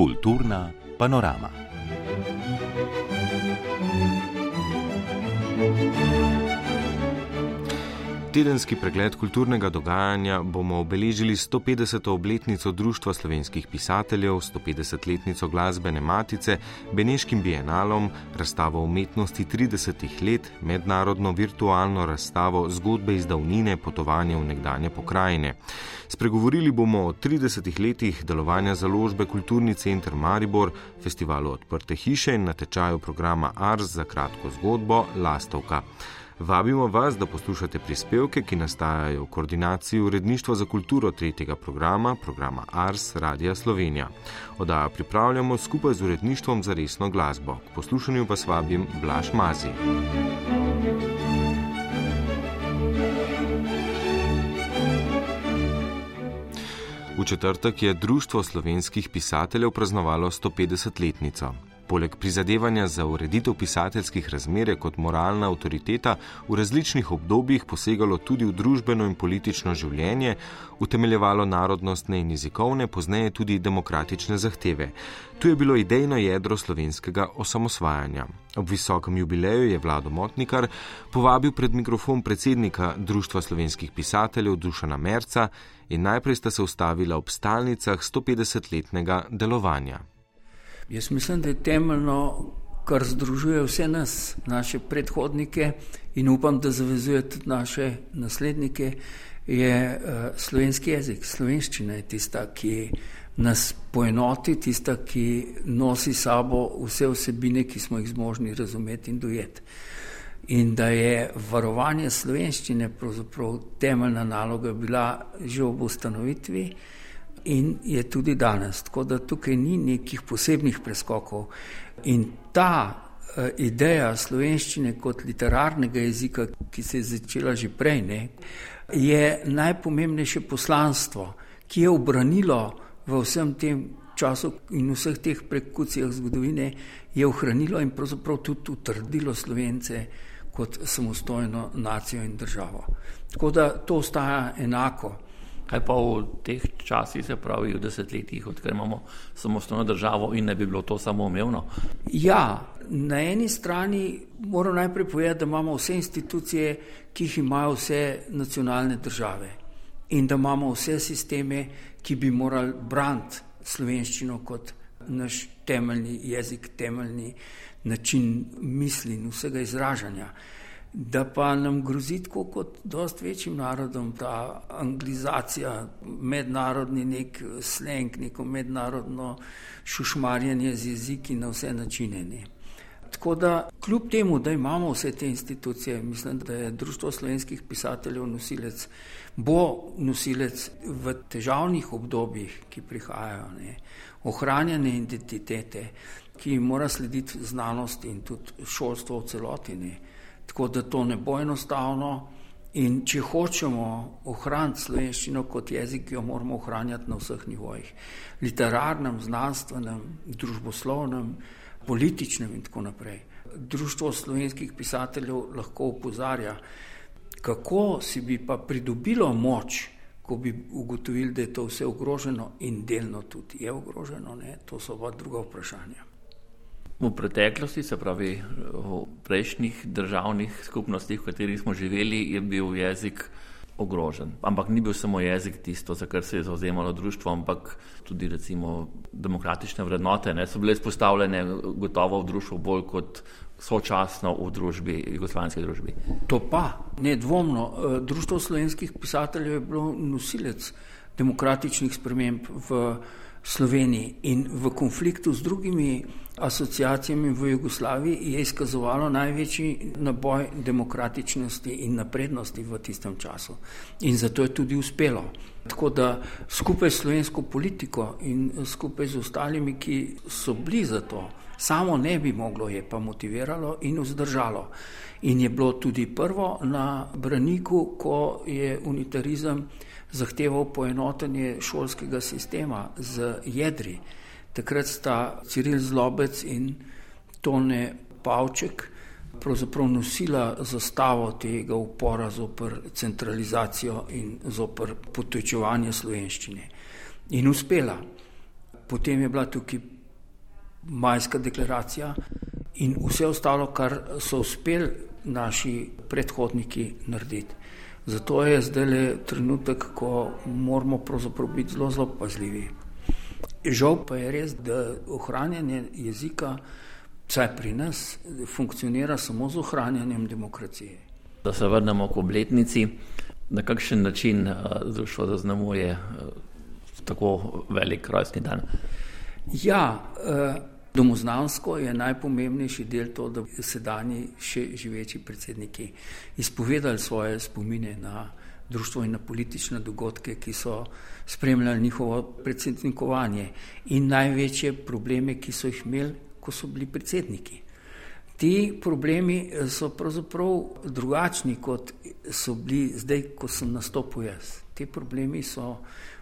Kulturna panorama. Tedenski pregled kulturnega dogajanja bomo obeležili 150. obletnico Društva slovenskih pisateljev, 150-letnico glasbene matice, Beneškim bienalom, razstavo umetnosti 30 let, mednarodno virtualno razstavo zgodbe iz davnine potovanja v nekdanje pokrajine. Spregovorili bomo o 30 letih delovanja založbe Kulturni center Maribor, festivalu Odprte hiše in natečaju programa Ars za kratko zgodbo Lastovka. Vabimo vas, da poslušate prispevke, ki nastajajo v koordinaciji Uredništva za kulturo tretjega programa, programa Ars Radia Slovenija. Odajo pripravljamo skupaj z Uredništvom za resno glasbo. K poslušanju vas vabim Blaž Mazi. V četrtek je Društvo slovenskih pisateljev praznovalo 150-letnico. Poleg prizadevanja za ureditev pisateljskih razmer kot moralna avtoriteta v različnih obdobjih posegalo tudi v družbeno in politično življenje, utemeljevalo narodnostne in jezikovne, pozneje tudi demokratične zahteve. Tu je bilo idejno jedro slovenskega osamosvajanja. Ob visokem jubileju je Vlado Motnikar povabil pred mikrofon predsednika Društva slovenskih pisateljev Dušana Merca in najprej sta se ustavila ob stalnicah 150-letnega delovanja. Jaz mislim, da je temeljno, kar združuje vse nas, naše predhodnike in upam, da zavezuje tudi naše naslednike, je uh, slovenski jezik. Slovenščina je tista, ki nas poenoti, tista, ki nosi sabo vse vsebine, ki smo jih zmožni razumeti in dojeti. In da je varovanje slovenščine pravzaprav temeljna naloga bila že ob ustanovitvi in je tudi danes. Tako da tukaj ni nekih posebnih preskokov. In ta uh, ideja slovenščine kot literarnega jezika, ki se je začela že prej, ne, je najpomembnejše poslanstvo, ki je obranilo v vsem tem času in vseh teh prekucijah zgodovine, je ohranilo in pravzaprav tudi utrdilo slovence kot samostojno nacijo in državo. Tako da to ostaja enako. Kaj pa v teh časih, se pravi v desetletjih, odkar imamo samostojno državo in ne bi bilo to samoumevno? Ja, na eni strani moram najprej povedati, da imamo vse institucije, ki jih imajo vse nacionalne države in da imamo vse sisteme, ki bi morali braniti slovenščino kot naš temeljni jezik, temeljni način misli in vsega izražanja da pa nam grozi tako kot dost večjim narodom ta anglizacija, mednarodni nek sleng, neko mednarodno šušmarjanje z jeziki na vse načine. Ne. Tako da kljub temu, da imamo vse te institucije, mislim, da je Društvo slovenskih pisateljev nosilec, bo nosilec v težavnih obdobjih, ki prihajajo, ne, ohranjene identitete, ki mora slediti znanost in tudi šolstvo v celoti. Tako da to ne bo enostavno. In če hočemo ohraniti slovenščino kot jezik, jo moramo ohranjati na vseh nivojih. Literarnem, znanstvenem, družboslovnem, političnem in tako naprej. Društvo slovenskih pisateljev lahko upozarja, kako si bi pa pridobilo moč, ko bi ugotovili, da je to vse ogroženo in delno tudi je ogroženo, ne? to so pa druga vprašanja. V preteklosti, se pravi v prejšnjih državnih skupnostih, v katerih smo živeli, je bil jezik ogrožen. Ampak ni bil samo jezik tisto, za kar se je zauzemalo društvo, ampak tudi recimo demokratične vrednote ne, so bile izpostavljene gotovo v društvu bolj kot sočasno v družbi, jugoslovanski družbi. To pa, nedvomno, eh, društvo slovenskih pisateljev je bilo nosilec demokratičnih sprememb v Sloveniji in v konfliktu z drugimi asociacijami v Jugoslaviji je izkazovalo največji naboj demokratičnosti in naprednosti v tistem času. In zato je tudi uspelo. Tako da skupaj s slovensko politiko in skupaj z ostalimi, ki so bili za to, samo ne bi moglo, je pa motiviralo in vzdržalo. In je bilo tudi prvo na braniku, ko je unitarizem zahteval poenotenje šolskega sistema z jedri. Takrat sta Ciril Zlobec in Tone Pavček pravzaprav nosila zastavo tega upora zoper centralizacijo in zoper potečevanje slovenščine. In uspela. potem je bila tukaj majska deklaracija in vse ostalo, kar so uspeli naši predhodniki narediti. Zato je zdaj le trenutek, ko moramo biti zelo, zelo pazljivi. Žal pa je res, da ohranjanje jezika, vsaj pri nas, funkcionira samo z ohranjanjem demokracije. Da se vrnemo k obletnici, na kakšen način uh, društvo zaznamuje uh, tako velik rojstni dan. Ja, uh, Domoznansko je najpomembnejši del to, da so sedajni še živeči predsedniki izpovedali svoje spomine na društvo in na politične dogodke, ki so spremljali njihovo predsednikovanje in največje probleme, ki so jih imeli, ko so bili predsedniki. Ti problemi so pravzaprav drugačni, kot so bili zdaj, ko sem nastopil jaz. Ti problemi so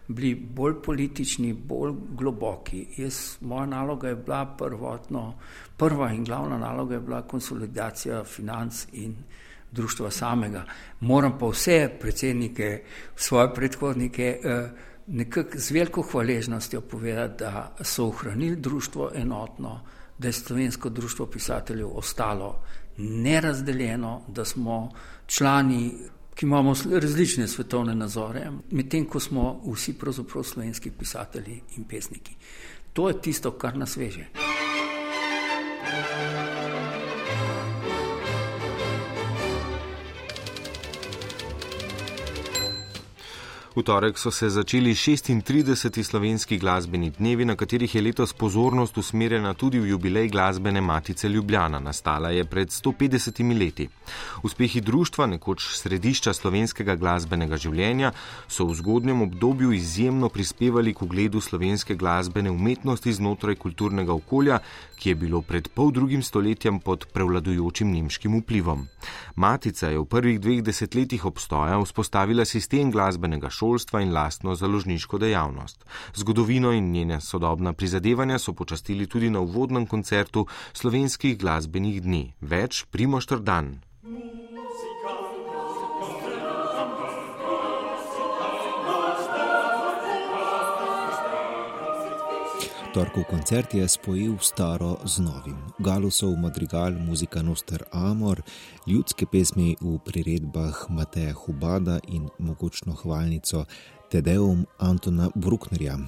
bili bolj politični, bolj globoki. Jaz, moja naloga je bila prvotno, prva in glavna naloga je bila konsolidacija financ in društva samega. Moram pa vse predsednike, svoje predhodnike, eh, nekako z veliko hvaležnostjo povedati, da so ohranili društvo enotno, da je slovensko društvo pisateljev ostalo nerazdeljeno, da smo člani ki imamo različne svetovne nazore, medtem ko smo vsi pravzaprav slovenski pisatelji in pesniki. To je tisto, kar nas veže. V torek so se začeli 36. slovenski glasbeni dnevi, na katerih je letos pozornost usmerjena tudi v jubilej glasbene matice Ljubljana. Nastala je pred 150 leti. Uspehi društva, nekoč središča slovenskega glasbenega življenja, so v zgodnjem obdobju izjemno prispevali k ugledu slovenske glasbene umetnosti znotraj kulturnega okolja, ki je bilo pred pol drugim stoletjem pod prevladujočim nemškim vplivom. Matica je v prvih dveh desetletjih obstoja vzpostavila sistem glasbenega šolstva in lastno založniško dejavnost. Zgodovino in njene sodobna prizadevanja so počastili tudi na uvodnem koncertu slovenskih glasbenih dni. Več Primoštr Dan. Torkov koncert je spojil staro z novim. Galusov madrigal, muzika Noster Amor, ljudske pesmi v priredbah Mateja Hubada in mogočno hvalnico Tedeum Antona Brucknerja.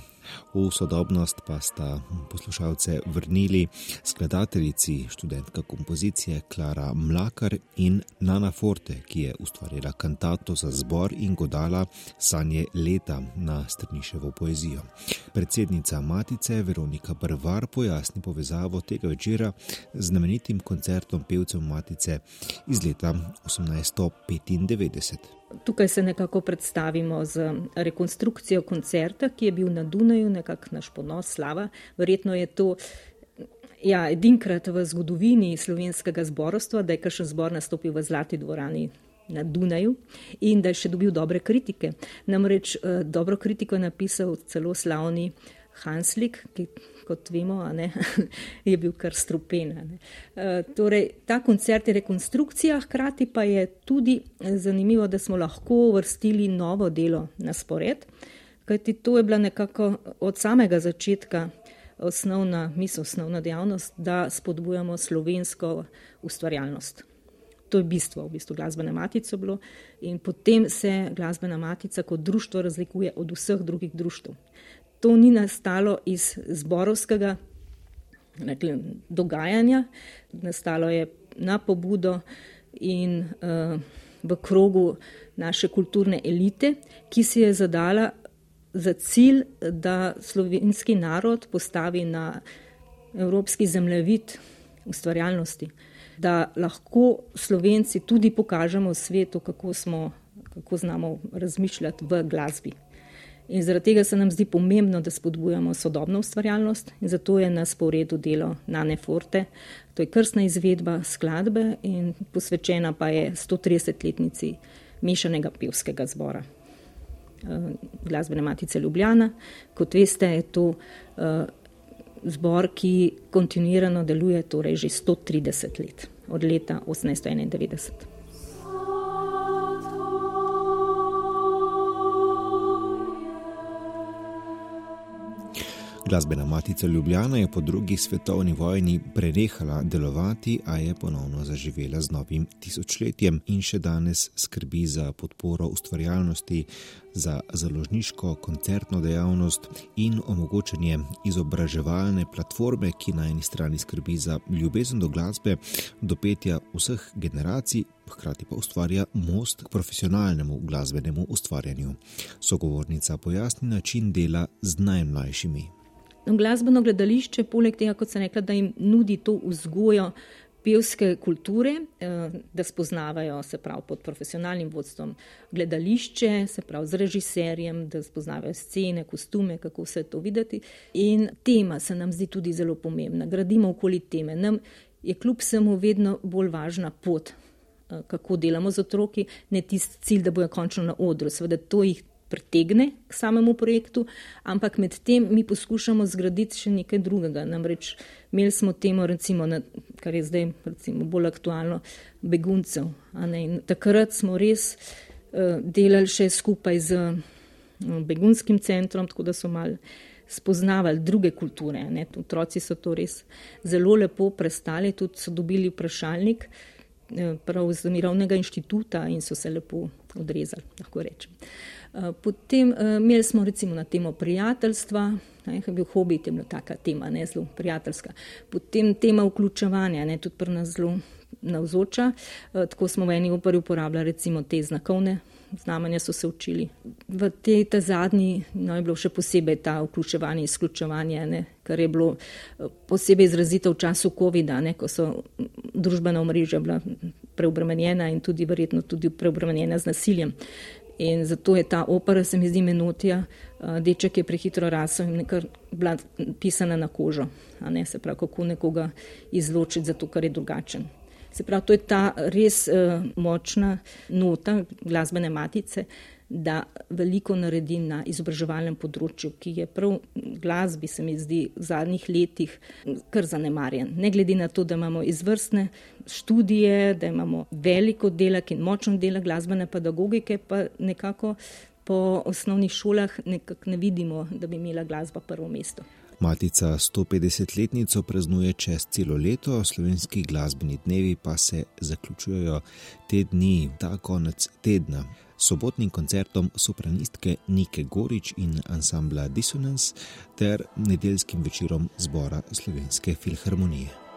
V sodobnost pa sta poslušalce vrnili skladateljici, študentka kompozicije Klara Mlakar in Nana Forte, ki je ustvarila kantato za zbor in godala sanje leta na strniševo poezijo. Predsednica Matice Veronika Brvar pojasni povezavo tega večera z znamenitim koncertom pevcev Matice iz leta 1895. Tukaj se nekako predstavimo z rekonstrukcijo koncerta, ki je bil na Dunaju, nekako naš ponos, slava. Verjetno je to ja, edinkrat v zgodovini slovenskega zborovstva, da je kakšen zbor nastopil v Zlati dvorani na Dunaju in da je še dobil dobre kritike. Namreč eh, dobro kritiko je napisal celo slavni Hanslik, ki kot vemo, ne, je bil kar strupen. E, torej, ta koncert je rekonstrukcija, hkrati pa je tudi zanimivo, da smo lahko vrstili novo delo na spored, kajti to je bila nekako od samega začetka osnovna misel, osnovna dejavnost, da spodbujamo slovensko ustvarjalnost. To je bistvo, v bistvu glasbene matice bilo. In potem se glasbena matica kot društvo razlikuje od vseh drugih društv to ni nastalo iz zborovskega rekli, dogajanja, nastalo je na pobudo in uh, v krogu naše kulturne elite, ki si je zadala za cilj, da slovenski narod postavi na evropski zemljevid ustvarjalnosti, da lahko slovenci tudi pokažemo svetu, kako, smo, kako znamo razmišljati v glasbi. In zaradi tega se nam zdi pomembno, da spodbujamo sodobno ustvarjalnost in zato je na sporedu delo Nane Forte. To je krstna izvedba skladbe in posvečena pa je 130-letnici mešanega pevskega zbora. Eh, glasbene matice Ljubljana. Kot veste, je to uh, zbor, ki kontinuirano deluje torej že 130 let, od leta 1891. Glasbena matica Ljubljana je po drugi svetovni vojni prenehala delovati, a je ponovno zaživela z novim tisočletjem in še danes skrbi za podporo ustvarjalnosti, za založniško koncertno dejavnost in omogočanje izobraževalne platforme, ki na eni strani skrbi za ljubezen do glasbe, do petja vseh generacij, hkrati pa ustvarja most k profesionalnemu glasbenemu ustvarjanju. Sogovornica pojasni način dela z najmlajšimi. Glasbeno gledališče, poleg tega, kot sem rekla, da jim nudi to vzgojo pevske kulture, eh, da spoznavajo se prav pod profesionalnim vodstvom gledališče, se prav z režiserjem, da spoznavajo scene, kostume, kako vse to videti. In tema se nam zdi tudi zelo pomembna. Gradimo okoli teme. Nam je kljub vsemu vedno bolj važna pot, eh, kako delamo z otroki, ne tisti cilj, da bojo končno na odru. Seveda to jih pritegne k samemu projektu, ampak med tem mi poskušamo zgraditi še nekaj drugega. Namreč imeli smo temo, recimo, na, kar je zdaj recimo, bolj aktualno, beguncev. Takrat smo res uh, delali še skupaj z uh, begunskim centrom, tako da so mal spoznavali druge kulture. Ne. Otroci so to res zelo lepo prestali, tudi so dobili vprašalnik. Eh, prav iz Mirovnega inštituta in so se lepo odrezali, lahko rečem. Eh, potem uh, imeli smo recimo na temo prijateljstva, ne, je bil hobi, je bila taka tema, ne zelo prijateljska. Potem tema vključevanja, ne tudi pri nas zelo navzoča. Uh, tako smo v eni operi uporabljali recimo te znakovne znamenja, so se učili. V tej ta zadnji no, je bilo še posebej ta vključevanje, izključevanje, ne, kar je bilo posebej izrazito v času COVID-a, ko so družbena omrežja bila preobremenjena in tudi verjetno tudi preobremenjena z nasiljem. In zato je ta opera, se mi zdi, menotija, deček je prehitro rasel in nekaj bila pisana na kožo, a ne se pravi, kako nekoga izločiti zato, ker je drugačen. Se pravi, to je ta res uh, močna nota glasbene matice, da veliko naredi na izobraževalnem področju, ki je prav glasbi, se mi zdi, v zadnjih letih kar zanemarjen. Ne glede na to, da imamo izvrstne študije, da imamo veliko delak in močno dela glasbene pedagogike, pa nekako po osnovnih šolah nekako ne vidimo, da bi imela glasba prvo mesto. Matica 150-letnico praznuje čez celo leto, slovenski glasbeni dnevi pa se zaključujejo te dni, ta konec tedna sobotnim koncertom sopranistke Nike Gorič in ansambla Dissonance ter nedeljskim večerom zbora Slovenske filharmonije.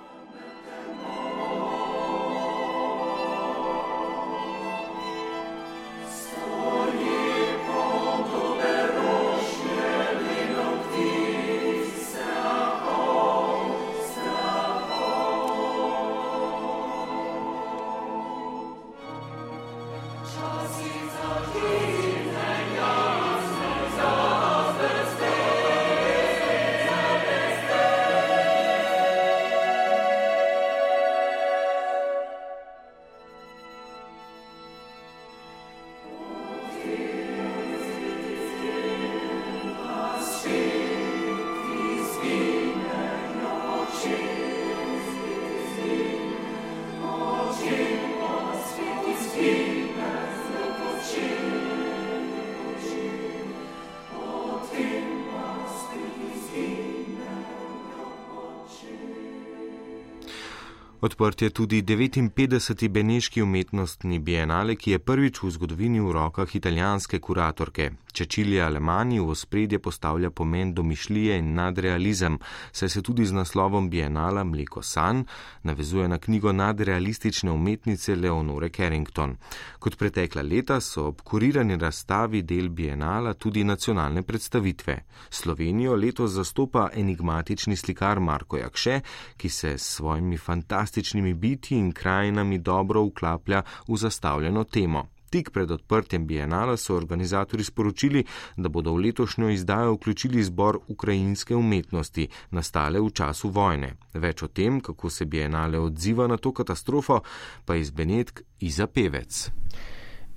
Odprt je tudi 59. Beneški umetnostni bienale, ki je prvič v zgodovini v rokah italijanske kuratorke. Čečilija Alemani v spredje postavlja pomen domišljije in nadrealizem, saj se tudi z naslovom bienala Mleko San navezuje na knjigo nadrealistične umetnice Leonore Carrington. Kot pretekla leta so ob kurirani razstavi del bienala tudi nacionalne predstavitve. Slovenijo letos zastopa enigmatični slikar Marko Jakše, ki se s svojimi fantastičnimi biti in krajinami dobro vklaplja v zastavljeno temo. Tik pred odprtjem bienala so organizatori sporočili, da bodo v letošnjo izdajo vključili zbor ukrajinske umetnosti, nastale v času vojne. Več o tem, kako se bienale odziva na to katastrofo, pa iz Benetk Iza Pevec.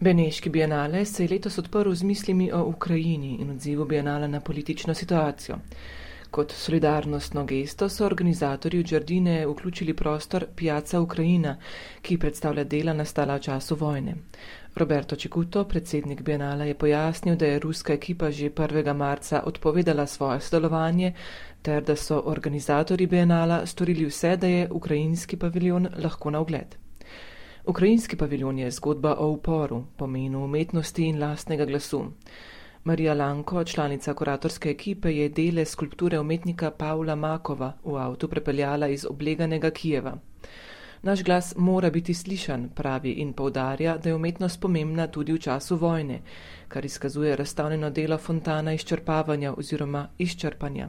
Beneški bienale se je letos odprl z mislimi o Ukrajini in odzivu bienala na politično situacijo. Kot solidarnostno gesto so organizatorji v Džardine vključili prostor Piazza Ukrajina, ki predstavlja dela nastala v času vojne. Roberto Čikuto, predsednik Bienala, je pojasnil, da je ruska ekipa že 1. marca odpovedala svoje sodelovanje ter da so organizatori Bienala storili vse, da je ukrajinski paviljon lahko na ogled. Ukrajinski paviljon je zgodba o uporu, pomenu umetnosti in lastnega glasu. Marija Lanko, članica kuratorske ekipe, je dele skulpture umetnika Pavla Makova v avtu prepeljala iz obleganega Kijeva. Naš glas mora biti slišan, pravi in povdarja, da je umetnost pomembna tudi v času vojne, kar izkazuje razstavljeno delo fontana izčrpavanja oziroma izčrpanja.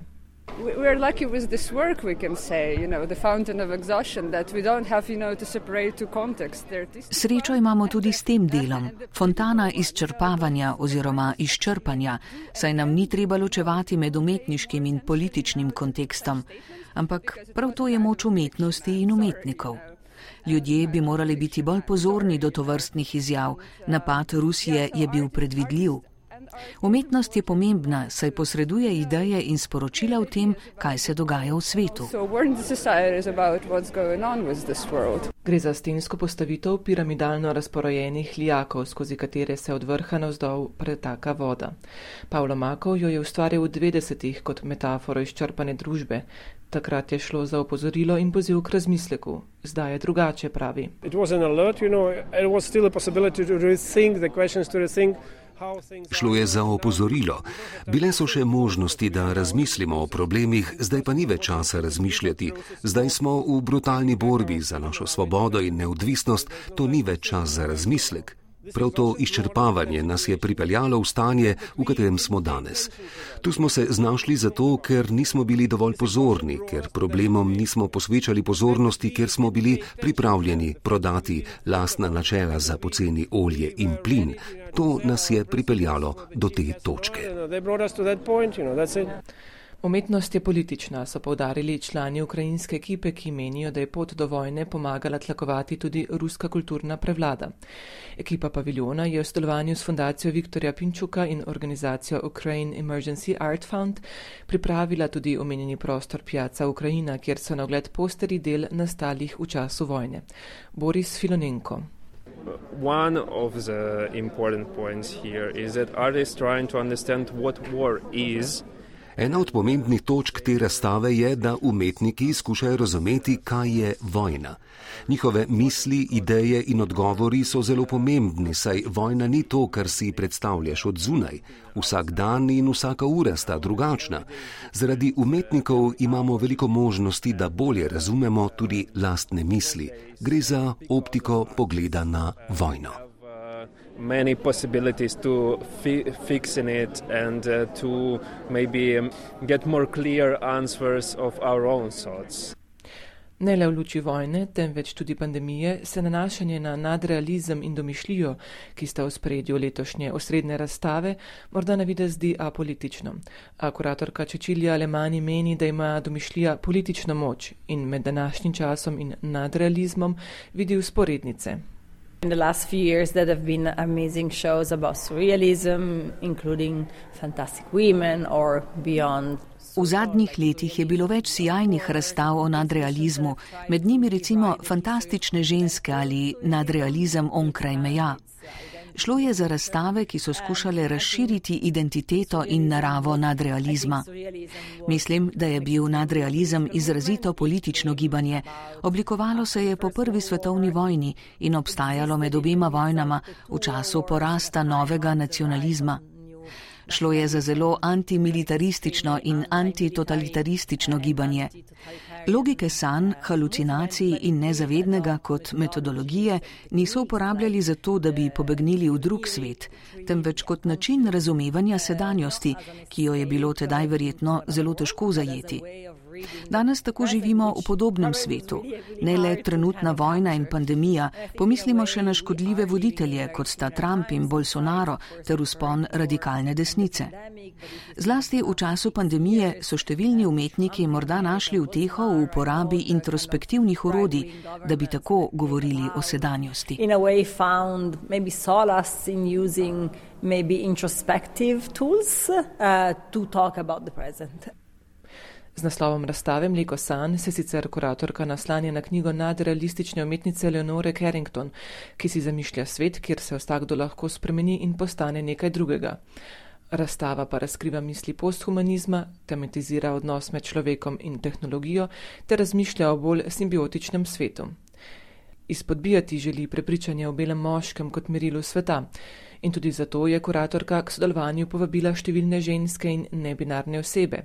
We are lucky with this work, we can say, you know, the fountain of exhaustion, that we don't have, you know, to separate two contexts. Srečo imamo tudi s tem delom, fontana izčrpavanja oziroma izčrpanja, saj nam ni treba ločevati med umetniškim in političnim kontekstom, ampak prav to je moč umetnosti in umetnikov. Ljudje bi morali biti bolj pozorni do tovrstnih izjav. Napad Rusije je bil predvidljiv. Umetnost je pomembna, saj posreduje ideje in sporočila o tem, kaj se dogaja v svetu. Gre za stensko postavitev piramidalno razporojenih lijakov, skozi katere se od vrha navzdol pretaka voda. Pavlo Makov jo je ustvaril v 90-ih kot metaforo izčrpane družbe. Takrat je šlo za opozorilo in poziv k razmisleku. Zdaj je drugače, pravi. Šlo je za opozorilo. Bile so še možnosti, da razmislimo o problemih, zdaj pa ni več časa razmišljati. Zdaj smo v brutalni borbi za našo svobodo in neodvisnost, to ni več čas za razmislek. Prav to izčrpavanje nas je pripeljalo v stanje, v katerem smo danes. Tu smo se znašli zato, ker nismo bili dovolj pozorni, ker problemom nismo posvečali pozornosti, ker smo bili pripravljeni prodati lastna načela za poceni olje in plin. To nas je pripeljalo do te točke. Umetnost je politična, so povdarili člani ukrajinske ekipe, ki menijo, da je pot do vojne pomagala tlakovati tudi ruska kulturna prevlada. Ekipa paviljona je v sodelovanju s fundacijo Viktorja Pinčuka in organizacijo Ukraine Emergency Art Fund pripravila tudi omenjeni prostor Piazza Ukrajina, kjer so na ogled posteri del nastalih v času vojne. Boris Filonenko. One of the important points here is that artists trying to understand what war is. Ena od pomembnih točk te razstave je, da umetniki skušajo razumeti, kaj je vojna. Njihove misli, ideje in odgovori so zelo pomembni, saj vojna ni to, kar si predstavljaš od zunaj. Vsak dan in vsaka ura sta drugačna. Zaradi umetnikov imamo veliko možnosti, da bolje razumemo tudi lastne misli. Gre za optiko pogleda na vojno many possibilities to fi fix in it and uh, to maybe um, get more clear answers of our own thoughts. Ne le v luči vojne, temveč tudi pandemije, se nanašanje na nadrealizem in domišljijo, ki sta v spredju letošnje osrednje razstave, morda na vide zdi apolitično. A kuratorka Čečilja Alemani meni, da ima domišljija politično moč in med današnjim časom in nadrealizmom vidi usporednice. In the last few years, there have been amazing shows about surrealism, including Fantastic Women or Beyond. V zadnjih letih je bilo več sjajnih razstav o nadrealizmu, med njimi recimo fantastične ženske ali nadrealizem onkraj meja. Šlo je za razstave, ki so skušale razširiti identiteto in naravo nadrealizma. Mislim, da je bil nadrealizem izrazito politično gibanje. Oblikovalo se je po prvi svetovni vojni in obstajalo med obima vojnama v času porasta novega nacionalizma. Šlo je za zelo antimilitaristično in antitotalitaristično gibanje. Logike sanj, halucinacij in nezavednega kot metodologije niso uporabljali zato, da bi pobegnili v drug svet, temveč kot način razumevanja sedanjosti, ki jo je bilo tedaj verjetno zelo težko zajeti. Danes tako živimo v podobnem svetu. Ne le trenutna vojna in pandemija, pomislimo še na škodljive voditelje, kot sta Trump in Bolsonaro, ter uspon radikalne desnice. Zlasti v času pandemije so številni umetniki morda našli uteho v uporabi introspektivnih orodij, da bi tako govorili o sedanjosti. Maybe introspective tools uh, to talk about the present. Z naslovom razstave Mleko San se sicer kuratorka naslanja na knjigo nadrealistične umetnice Leonore Carrington, ki si zamišlja svet, kjer se vsakdo lahko spremeni in postane nekaj drugega. Razstava pa razkriva misli posthumanizma, tematizira odnos med človekom in tehnologijo ter razmišlja o bolj simbiotičnem svetu. Izpodbijati želi prepričanje o belem moškem kot merilu sveta in tudi zato je kuratorka k sodelovanju povabila številne ženske in nebinarne osebe.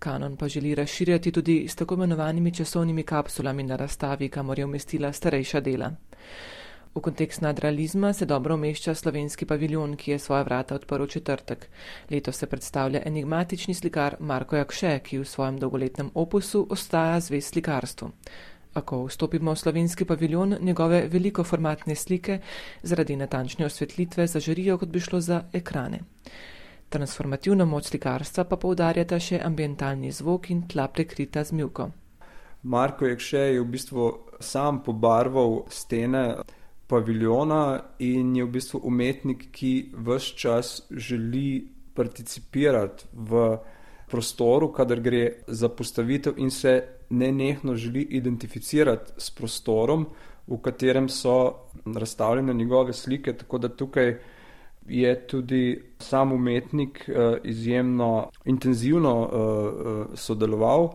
Kanon pa želi razširjati tudi s tako imenovanimi časovnimi kapsulami na razstavi, kamor je umestila starejša dela. V kontekst nadrealizma se dobro umešča slovenski paviljon, ki je svoja vrata odprl četrtek. Leto se predstavlja enigmatični slikar Marko Jakše, ki v svojem dolgoletnem opusu ostaja zvest slikarstvu. A ko vstopimo v slovenski paviljon, njegove velikoformatne slike zaradi natančne osvetlitve zažarijo, kot bi šlo za ekrane. Transformativno moč slikarstva pa poudarjata še ambientalni zvok in tla prekrita z mjuko. Marko Jekše je v bistvu sam pobarval stene paviljona in je v bistvu umetnik, ki vse čas želi participirati v prostoru, kadar gre za postavitev in se nenehno želi identificirati s prostorom, v katerem so razstavljene njegove slike, tako da tukaj je tudi sam umetnik uh, izjemno intenzivno uh, uh, sodeloval.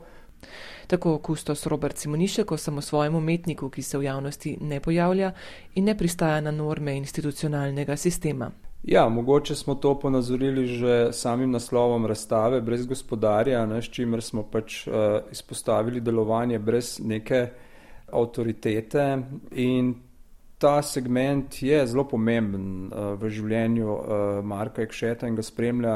Tako kustos Robert Simonišek o samosvojem umetniku, ki se v javnosti ne pojavlja in ne pristaja na norme institucionalnega sistema. Ja, mogoče smo to ponazorili že samim naslovom razstave brez gospodarja, ne, s čimer smo pač uh, izpostavili delovanje brez neke avtoritete in ta segment je zelo pomemben uh, v življenju uh, Marka Ekšeta in ga spremlja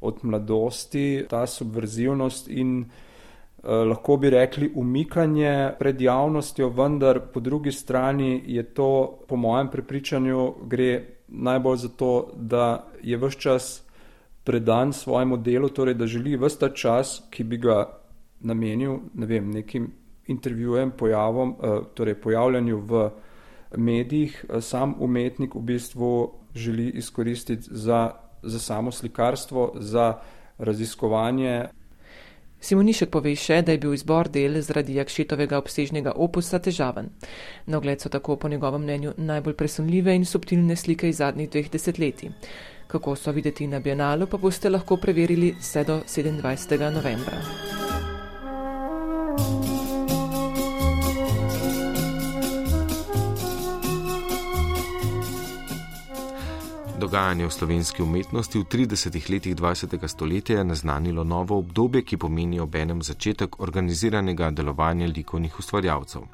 od mladosti, ta subverzivnost in uh, lahko bi rekli umikanje pred javnostjo, vendar po drugi strani je to po mojem prepričanju gre najbolj zato, da je vse čas predan svojemu delu, torej da želi vse ta čas, ki bi ga namenil ne vem, nekim intervjujem, pojavom, eh, torej pojavljanju v medijih, eh, sam umetnik v bistvu želi izkoristiti za, za samo slikarstvo, za raziskovanje Simonišek pove še, da je bil izbor del zaradi Jakšetovega obsežnega opusa težaven. Na ogled so tako po njegovem mnenju najbolj presunljive in subtilne slike iz zadnjih dveh desetletij. Kako so videti na bienalu, pa boste lahko preverili vse do 27. novembra. Dogajanje v slovenski umetnosti v 30 letih 20. stoletja je naznanilo novo obdobje, ki pomeni obenem začetek organiziranega delovanja likovnih ustvarjalcev.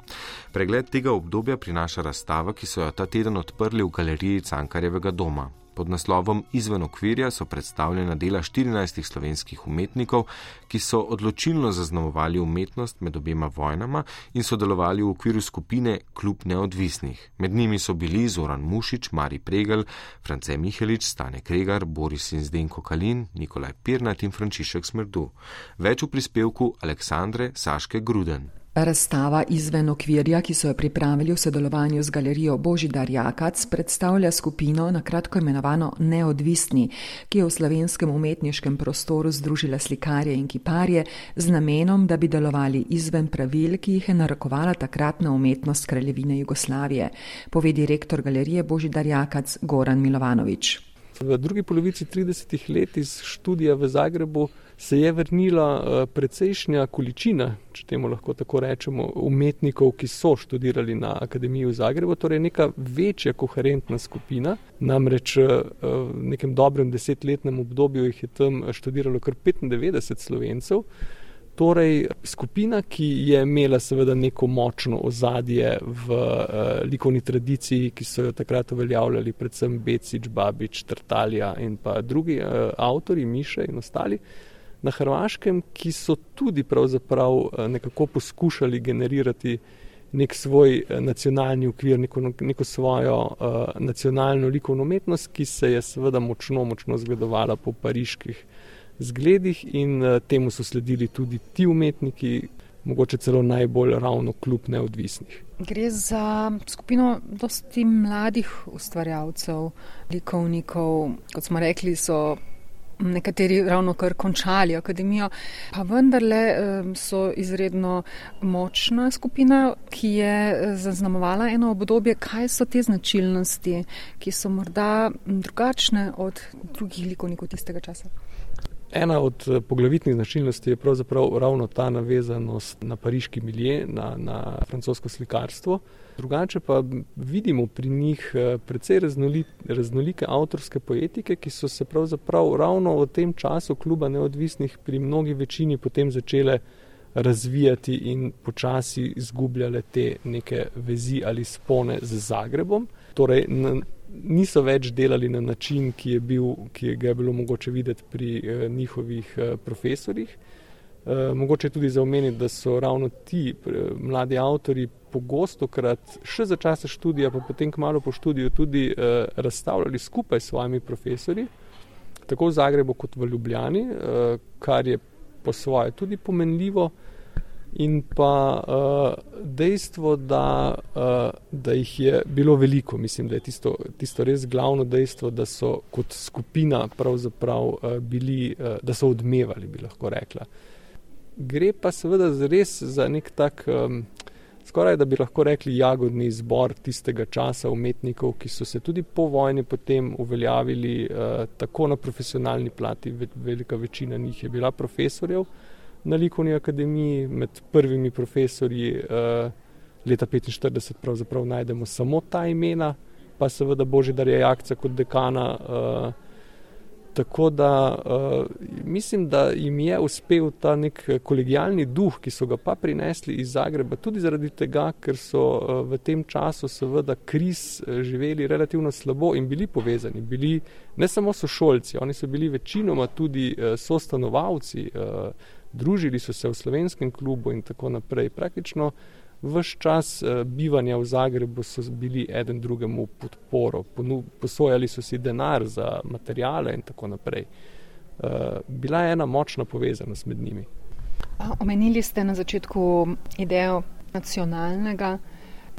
Pregled tega obdobja prinaša razstava, ki so jo ta teden odprli v galeriji Cankarjevega doma. Pod naslovom Izven okvirja so predstavljena dela 14 slovenskih umetnikov, ki so odločilno zaznamovali umetnost med obema vojnama in sodelovali v okviru skupine Klub neodvisnih. Med njimi so bili Zoran Mušič, Mari Pregel, France Mihelič, Stane Kregar, Boris in Zdenko Kalin, Nikolaj Pirnat in Frančišek Smrdu. Več v prispevku Aleksandre Saške Gruden. Razstava izven okvirja, ki so jo pripravili v sodelovanju z galerijo Božidar Jakac, predstavlja skupino na kratko imenovano Neodvisni, ki je v slovenskem umetniškem prostoru združila slikarje in kiparje z namenom, da bi delovali izven pravil, ki jih je narekovala takratna umetnost kraljevine Jugoslavije, pove direktor galerije Božidar Jakac Goran Milovanovič. V drugi polovici 30 let iz študija v Zagrebu se je vrnila eh, precejšnja količina, če temu lahko tako rečemo, umetnikov, ki so študirali na Akademiji v Zagrebu, torej neka večja koherentna skupina. Namreč eh, v nekem dobrem desetletnem obdobju jih je tam študiralo kar 95 slovencev. Torej, skupina, ki je imela seveda neko močno ozadje v uh, likovni tradiciji, ki so jo takrat uveljavljali predvsem Becič, Babič, Trtalja in pa drugi uh, avtori, Miše in ostali, uh, na Hrvaškem, ki so tudi pravzaprav eh, nekako poskušali generirati nek svoj eh, nacionalni ukvir, neko, neko svojo uh, nacionalno likovno umetnost, ki se je seveda močno, močno zgledovala po pariških zgledih in uh, temu so sledili tudi ti umetniki, mogoče celo najbolj ravno kljub neodvisnih. Gre za skupino dosti mladih ustvarjalcev, likovnikov, kot smo rekli, so nekateri ravno kar končali akademijo, pa vendarle so izredno močna skupina, ki je eh, zaznamovala eno obdobje. Kaj so te značilnosti, ki so morda drugačne od drugih likovnikov tistega časa? Ena od eh, poglavitnih značilnosti je pravzaprav ravno ta navezanost na pariški milje, na, na francosko slikarstvo. Drugače pa vidimo pri njih eh, precej raznoli, raznolike avtorske poetike, ki so se pravzaprav ravno v tem času kluba neodvisnih pri mnogi večini potem začele razvijati in počasi izgubljale te neke vezi ali spone z Zagrebom. Torej, niso več delali na način, ki je, bil, ki ga je bilo mogoče videti pri eh, njihovih eh, profesorjih. Eh, mogoče tudi za omeniti, da so ravno ti eh, mladi avtori pogosto krat še za časa študija, pa potem kmalo po študiju tudi eh, razstavljali skupaj s svojimi profesori, tako v Zagrebu kot v Ljubljani, eh, kar je po svoje tudi pomenljivo. In pa uh, dejstvo, da, uh, da jih je bilo veliko, mislim, da je tisto, tisto res glavno dejstvo, da so kot skupina pravzaprav uh, bili, uh, da so odmevali, bi lahko rekla. Gre pa seveda res za nek tak, um, skoraj da bi lahko rekli, jagodni izbor tistega časa umetnikov, ki so se tudi po vojni potem uveljavili uh, tako na profesionalni plati, velika večina njih je bila profesorjev na likovni akademiji, med prvimi profesorji uh, leta 1945 pravzaprav najdemo samo ta imena, pa seveda Božidar Jajakca kot dekana. Uh, tako da uh, mislim, da jim je uspel ta nek kolegijalni duh, ki so ga pa prinesli iz Zagreba, tudi zaradi tega, ker so uh, v tem času seveda kriz živeli relativno slabo in bili povezani. Bili ne samo sošolci, oni so bili večinoma tudi uh, sostanovalci. Uh, družili so se v slovenskem klubu in tako naprej. Praktično vse čas uh, bivanja v Zagrebu so bili eden drugemu podporo, posojali so si denar za materijale in tako naprej. Uh, bila je ena močna povezanost med njimi. Omenili ste na začetku idejo nacionalnega.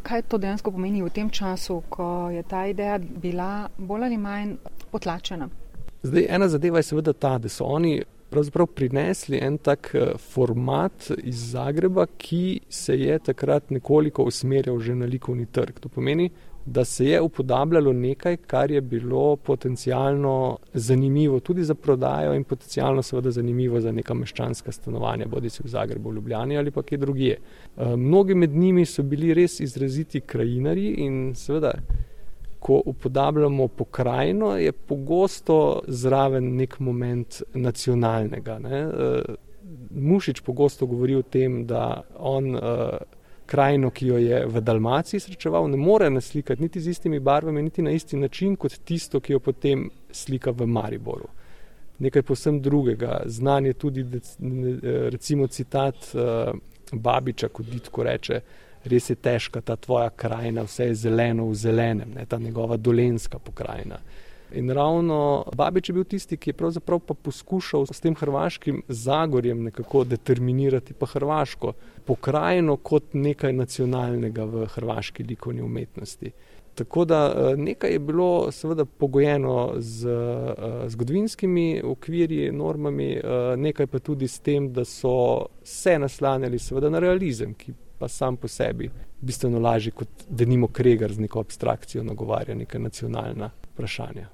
Kaj to dejansko pomeni v tem času, ko je ta ideja bila bolj ali manj potlačena? Zdaj, ena zadeva je seveda ta, da so oni pravzaprav prinesli en tak eh, format iz Zagreba, ki se je takrat nekoliko usmerjal že na likovni trg. To pomeni, da se je upodabljalo nekaj, kar je bilo potencialno zanimivo tudi za prodajo in potencialno seveda zanimivo za neka meščanska stanovanja, bodi si v Zagrebu, v Ljubljani ali pa kje drugje. Eh, mnogi med njimi so bili res izraziti krajinari in seveda ko upodabljamo pokrajino, je pogosto zraven nek moment nacionalnega. Ne. Eh, Mušič pogosto govori o tem, da on uh, krajino, ki jo je v Dalmaciji srečeval, ne more naslikati niti z istimi barvami, niti na isti način kot tisto, ki jo potem slika v Mariboru. Nekaj posem drugega. Znan je tudi recimo citat Babiča, kot Ditko reče, res je težka ta tvoja krajina, vse je zeleno v zelenem, ne, ta njegova dolenska pokrajina. In ravno Babič je bil tisti, ki je pravzaprav pa poskušal s tem hrvaškim zagorjem nekako determinirati pa hrvaško pokrajino kot nekaj nacionalnega v hrvaški likovni umetnosti. Tako da eh, nekaj je bilo seveda pogojeno z uh, zgodovinskimi okvirji, normami, uh, nekaj pa tudi s tem, da so se naslanjali seveda na realizem, ki pa sam po sebi bistveno lažji, kot da nimo kregar z neko abstrakcijo nagovarja neka nacionalna vprašanja.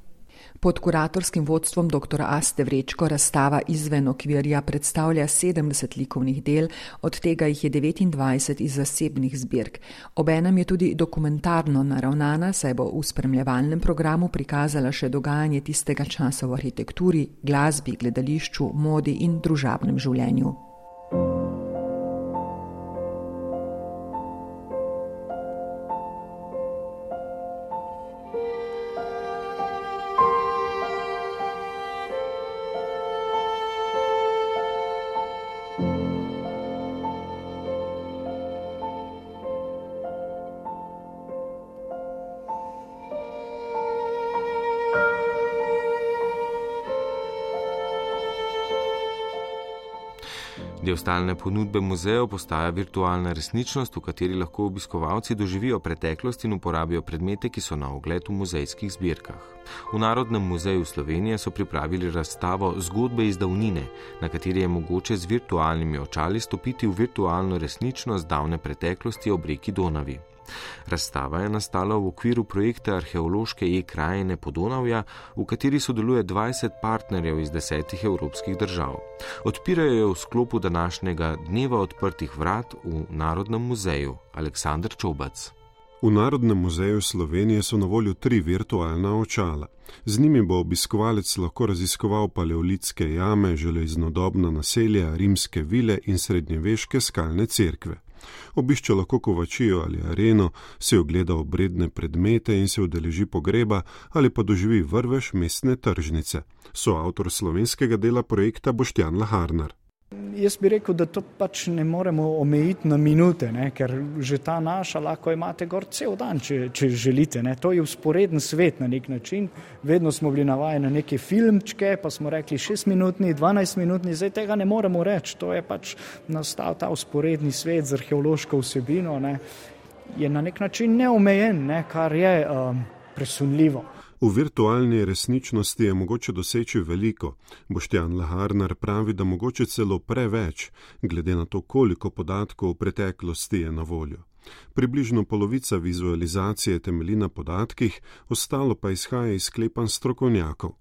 Pod kuratorskim vodstvom dr. Aste Vrečko razstava izven okvirja predstavlja 70 likovnih del, od tega jih je 29 iz zasebnih zbirk. Obenem je tudi dokumentarno naravnana, saj bo v spremljevalnem programu prikazala še dogajanje tistega časa v arhitekturi, glasbi, gledališču, modi in družabnem življenju. Del stalne ponudbe muzejev postaja virtualna resničnost, v kateri lahko obiskovalci doživijo preteklost in uporabijo predmete, ki so na ogled v muzejskih zbirkah. V Narodnem muzeju Slovenije so pripravili razstavo Zgodbe iz davnine, na kateri je mogoče z virtualnimi očali stopiti v virtualno resničnost davne preteklosti ob reki Donavi. Razstava je nastala v okviru projekta arheološke e-krajine Podonavja, v kateri sodeluje 20 partnerjev iz desetih evropskih držav. Odpirajo jo v sklopu današnjega dneva odprtih vrat v Narodnem muzeju Aleksandr Čobac. V Narodnem muzeju Slovenije so na voljo tri virtualna očala. Z njimi bo obiskovalec lahko raziskoval paleolitske jame, železnodobna naselja, rimske vile in srednjeveške skalne cerkve. Obišče lahko kovačijo ali areno, si ogleda obredne predmete in se udeleži pogreba ali pa doživi vrvež mestne tržnice. So avtor slovenskega dela projekta Boštjan Laharnar. Jaz bi rekel, da to pač ne moremo omejiti na minute, ne? ker že ta naša lahko imate gor cel dan, če, če želite. Ne? To je usporeden svet na nek način. Vedno smo bili navajeni na neke filmčke, pa smo rekli 6 minutni, 12 minutni, zdaj tega ne moremo reči. To je pač nastal ta usporedni svet z arheološko vsebino. Ne? Je na nek način neomejen, ne? kar je um, presunljivo. V virtualni resničnosti je mogoče doseči veliko. Boštjan Laharnar pravi, da mogoče celo preveč, glede na to, koliko podatkov v preteklosti je na voljo. Približno polovica vizualizacije temelji na podatkih, ostalo pa izhaja iz sklepanj strokovnjakov.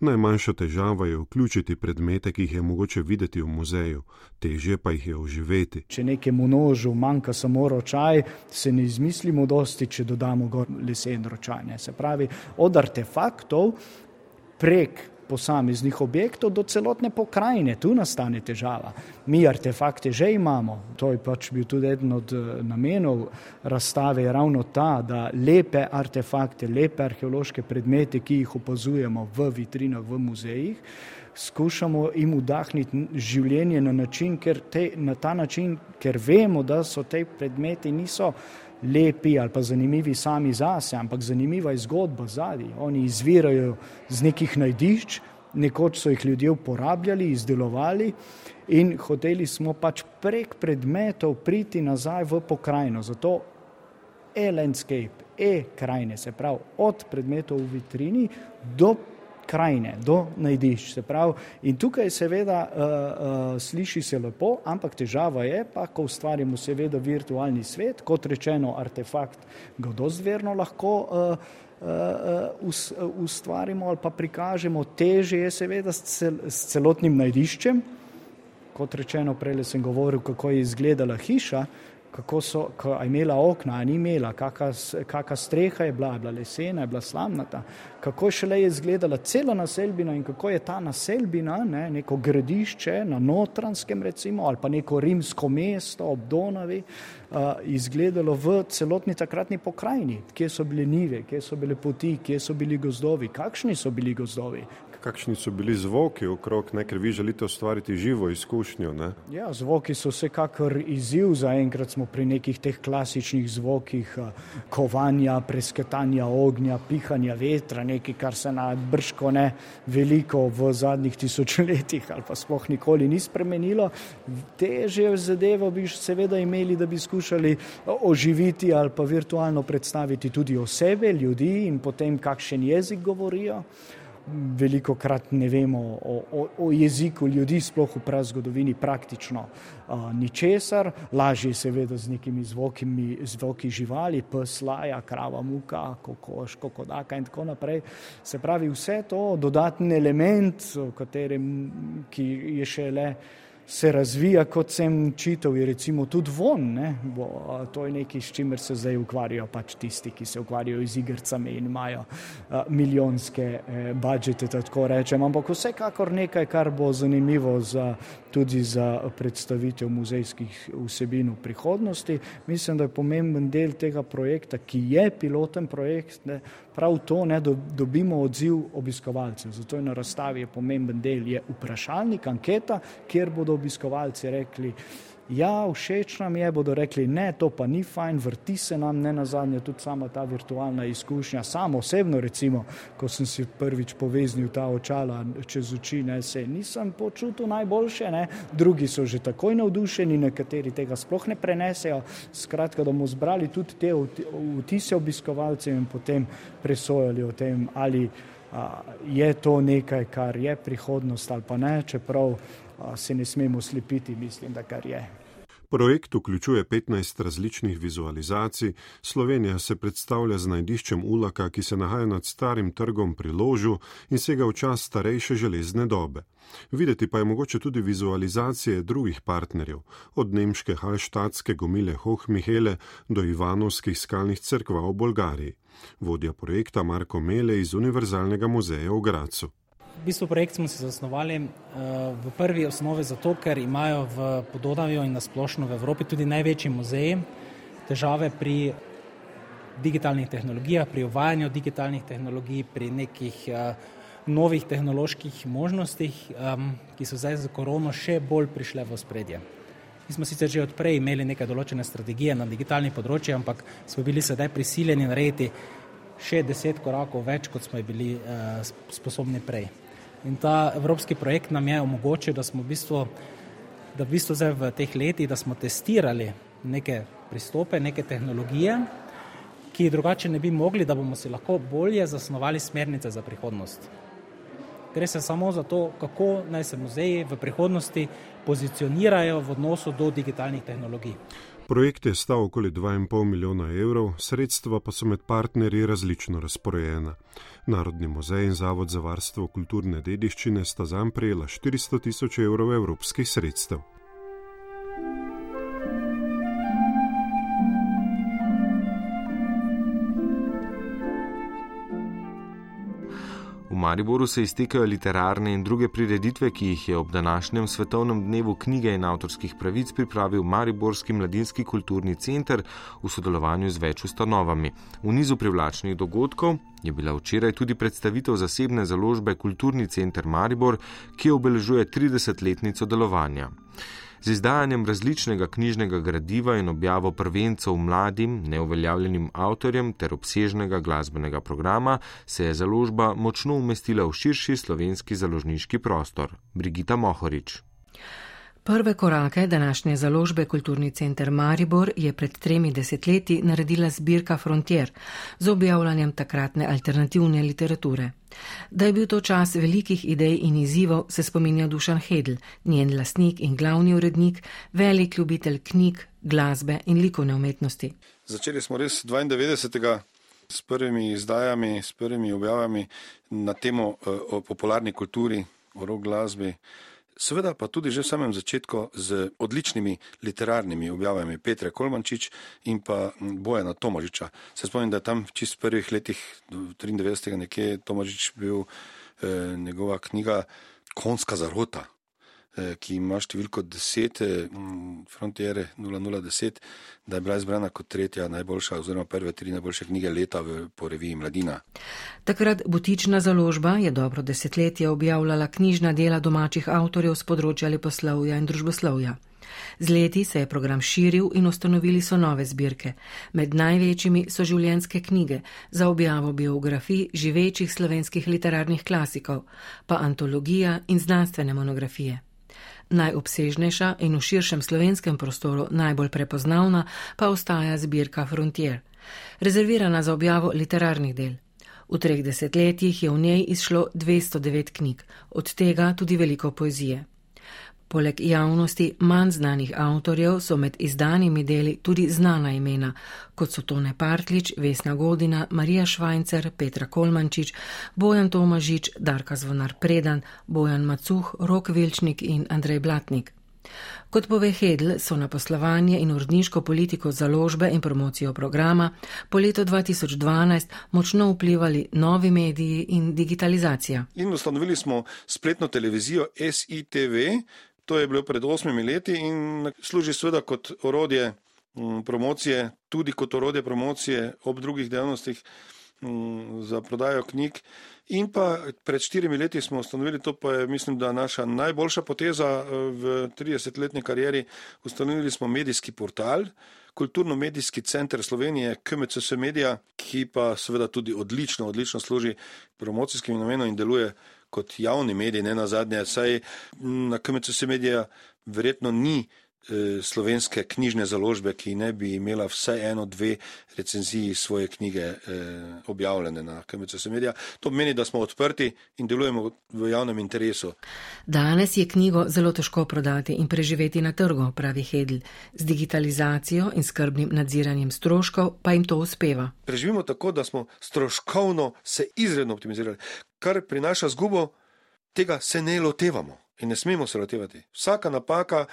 Najmanjša težava je vključiti predmete, ki jih je mogoče videti v muzeju, težje pa jih je oživeti. Če nekemu nožu manjka samo ročaj, se ne izmislimo dosti, če dodamo gor lesen ročaj. Se pravi, od artefaktov prek posameznih objektov do celotne pokrajine. Tu nastane težava. Mi artefakte že imamo, to je pač bil tudi eden od eh, namenov razstave, je ravno ta, da lepe artefakte, lepe arheološke predmete, ki jih opazujemo v vitrinah, v muzejih, skušamo jim vdahniti življenje na, način, te, na ta način, ker vemo, da so te predmeti niso lepi ali pa zanimivi sami zase, ampak zanimiva je zgodba zadnji. Oni izvirajo z nekih najdišč, nekoč so jih ljudje uporabljali, izdelovali in hoteli smo pač prek predmetov priti nazaj v pokrajino. Zato e-landscape, e-krajine, se pravi od predmetov v vitrini do krajine, do najdišč. Se pravi, in tukaj seveda uh, uh, sliši se lepo, ampak težava je pa, ko ustvarjamo seveda virtualni svet, kot rečeno, artefakt ga dozverno lahko uh, uh, ustvarimo ali pa prikažemo, teže je seveda s, cel, s celotnim najdiščem. Kot rečeno, prej sem govoril, kako je izgledala hiša, kako so, je imela okna, ni imela, kakšna streha je bila, je bila lesena, je bila slamnata, kako šele je izgledala cela naselbina in kako je ta naselbina, ne, neko gradišče na notranskem recimo ali pa neko rimsko mesto ob Donavi, uh, izgledalo v celotni takratni pokrajini, kje so bile nive, kje so bile poti, kje so bili gozdovi, kakšni so bili gozdovi, kakšni so bili zvoki okrog, ne, ker vi želite ustvariti živo izkušnjo. Ne? Ja, zvoki so vsekakor izziv, zaenkrat smo pri nekih teh klasičnih zvokih eh, kovanja, presketanja ognja, pihanja vetra, nekaj, kar se na brško ne veliko v zadnjih tisočletjih ali pa sploh nikoli ni spremenilo. Teže zadeve bi seveda imeli, da bi skušali oživiti ali pa virtualno predstaviti tudi osebe, ljudi in potem kakšen jezik govorijo veliko krat ne vemo o, o, o jeziku ljudi, sploh v prazgodovini, praktično uh, ničesar, lažje seveda z nekimi zvokimi, zvoki živali, pes, laja, krava, muka, kokoš, kokodaka in tako naprej. Se pravi, vse to dodatni element, katerem, ki je še le se razvija, kot sem čital, je recimo tudi von. Bo, to je nekaj, s čimer se zdaj ukvarjajo pač tisti, ki se ukvarjajo z igrcami in imajo a, milijonske e, budžete, tako rečem. Ampak vsekakor nekaj, kar bo zanimivo za, tudi za predstavitev muzejskih vsebin v prihodnosti. Mislim, da je pomemben del tega projekta, ki je piloten projekt, ne, prav to, da do, dobimo odziv obiskovalcev. Zato je na razstavi pomemben del je vprašalnik, anketa, kjer bodo obiskovalci rekli, ja, všeč nam je, bodo rekli, ne, to pa ni fajn, vrti se nam, ne na zadnje, tudi sama ta virtualna izkušnja. Sam osebno, recimo, ko sem si prvič poveznil ta očala čez oči, ne, se nisem počutil najboljše, ne. drugi so že takoj navdušeni, nekateri tega sploh ne prenesejo. Skratka, da bomo zbrali tudi te vtise obiskovalcev in potem presojali o tem, ali a, je to nekaj, kar je prihodnost ali pa ne, čeprav se ne smemo slepiti, mislim, da kar je. Projekt vključuje 15 različnih vizualizacij. Slovenija se predstavlja z najdiščem Ulaka, ki se nahaja nad starim trgom pri ložu in sega v čas starejše železne dobe. Videti pa je mogoče tudi vizualizacije drugih partnerjev, od nemške halštatske gomile Hohmihele do Ivanovskih skalnih crkva v Bolgariji. Vodja projekta Marko Mele iz Univerzalnega muzeja v Gracu. V bistvu projekt smo si zasnovali uh, v prvi osnovi zato, ker imajo v Pododavju in nasplošno v Evropi tudi največji muzeji težave pri digitalnih tehnologijah, pri uvajanju digitalnih tehnologij, pri nekih uh, novih tehnoloških možnostih, ki so zdaj za korono še bolj prišle v spredje. Mi smo sicer že odprej imeli neke določene strategije na digitalnih področjih, ampak smo bili sedaj prisiljeni narediti še deset korakov več, kot smo bili uh, sposobni prej. In ta evropski projekt nam je omogočil, da smo v bistvu, da v bistvu zdaj v teh letih, da smo testirali neke pristope, neke tehnologije, ki drugače ne bi mogli, da bomo si lahko bolje zasnovali smernice za prihodnost. Gre se samo za to, kako naj se muzeji v prihodnosti pozicionirajo v odnosu do digitalnih tehnologij. Projekt je stal okoli 2,5 milijona evrov, sredstva pa so med partnerji različno razporejena. Narodni muzej in Zavod za varstvo kulturne dediščine sta zanj prejela 400 tisoč evrov evropskih sredstev. Mariboru se iztekajo literarne in druge prireditve, ki jih je ob današnjem svetovnem dnevu knjige in avtorskih pravic pripravil Mariborski mladinski kulturni center v sodelovanju z več ustanovami. V nizu privlačnih dogodkov je bila včeraj tudi predstavitev zasebne založbe Kulturni center Maribor, ki obeležuje 30-letnico delovanja. Z izdajanjem različnega knjižnega gradiva in objavo prvencev mladim, neuveljavljenim avtorjem ter obsežnega glasbenega programa se je založba močno umestila v širši slovenski založniški prostor. Brigita Mohorič. Prve korake današnje založbe Kulturni center Maribor je pred tremi desetletji naredila zbirka Frontier z objavljanjem takratne alternativne literature. Da je bil to čas velikih idej in izzivov, se spominja Dušan Hedl, njen lasnik in glavni urednik, velik ljubitelj knjig, glasbe in likovne umetnosti. Začeli smo res 92. s prvimi izdajami, s prvimi objavami na temo eh, o popularni kulturi, o rock glasbi. Seveda pa tudi že v samem začetku z odličnimi literarnimi objavami Petra Kolmančič in pa Bojana Tomažiča. Se spomnim, da tam v čist prvih letih 93. nekje Tomažič bil eh, njegova knjiga Konska zarota. Eh, ki ima številko 10, eh, Frontiere 0010, da je bila izbrana kot tretja najboljša oziroma prve tri najboljše knjige leta v, po reviji Mladina. Takrat butična založba je dobro desetletje objavljala knjižna dela domačih avtorjev z področja leposlovja in družboslovja. Z leti se je program širil in ustanovili so nove zbirke. Med največjimi so življenjske knjige za objavo biografij živečih slovenskih literarnih klasikov, pa antologija in znanstvene monografije. Najobsežnejša in v širšem slovenskem prostoru najbolj prepoznavna pa ostaja zbirka Frontier, rezervirana za objavo literarnih del. V treh desetletjih je v njej izšlo 209 knjig, od tega tudi veliko poezije. Poleg javnosti manj znanih avtorjev so med izdanimi deli tudi znana imena, kot so Tone Partlič, Vesna Godina, Marija Švajcer, Petra Kolmančič, Bojan Tomažič, Darka Zvonar Predan, Bojan Macuh, Rok Vilčnik in Andrej Blatnik. Kot pove Hedl, so na poslovanje in uredniško politiko založbe in promocijo programa po letu 2012 močno vplivali novi mediji in digitalizacija. In ustanovili smo spletno televizijo SITV, To je bilo pred osmimi leti in služi seveda kot orodje mm, promocije, tudi kot orodje promocije ob drugih dejavnostih mm, za prodajo knjig. In pa pred štirimi leti smo ustanovili, to pa je mislim, da naša najboljša poteza v 30-letni karieri, ustanovili smo medijski portal, kulturno-medijski center Slovenije, KMCS Media, ki pa seveda tudi odlično, odlično služi promocijskim namenom in deluje kot javni medij, ne na zadnje, saj na KMCS Media verjetno ni Eh, slovenske knjižne založbe, ki ne bi imela vsaj eno, dve recenziji svoje knjige eh, objavljene na KMCS Media. To pomeni, da smo odprti in delujemo v javnem interesu. Danes je knjigo zelo težko prodati in preživeti na trgu, pravi Hedl. Z digitalizacijo in skrbnim nadziranjem stroškov pa jim to uspeva. Preživimo tako, da smo stroškovno se izredno optimizirali, kar prinaša zgubo, tega se ne lotevamo. In ne smemo se lotevati. Vsaka napaka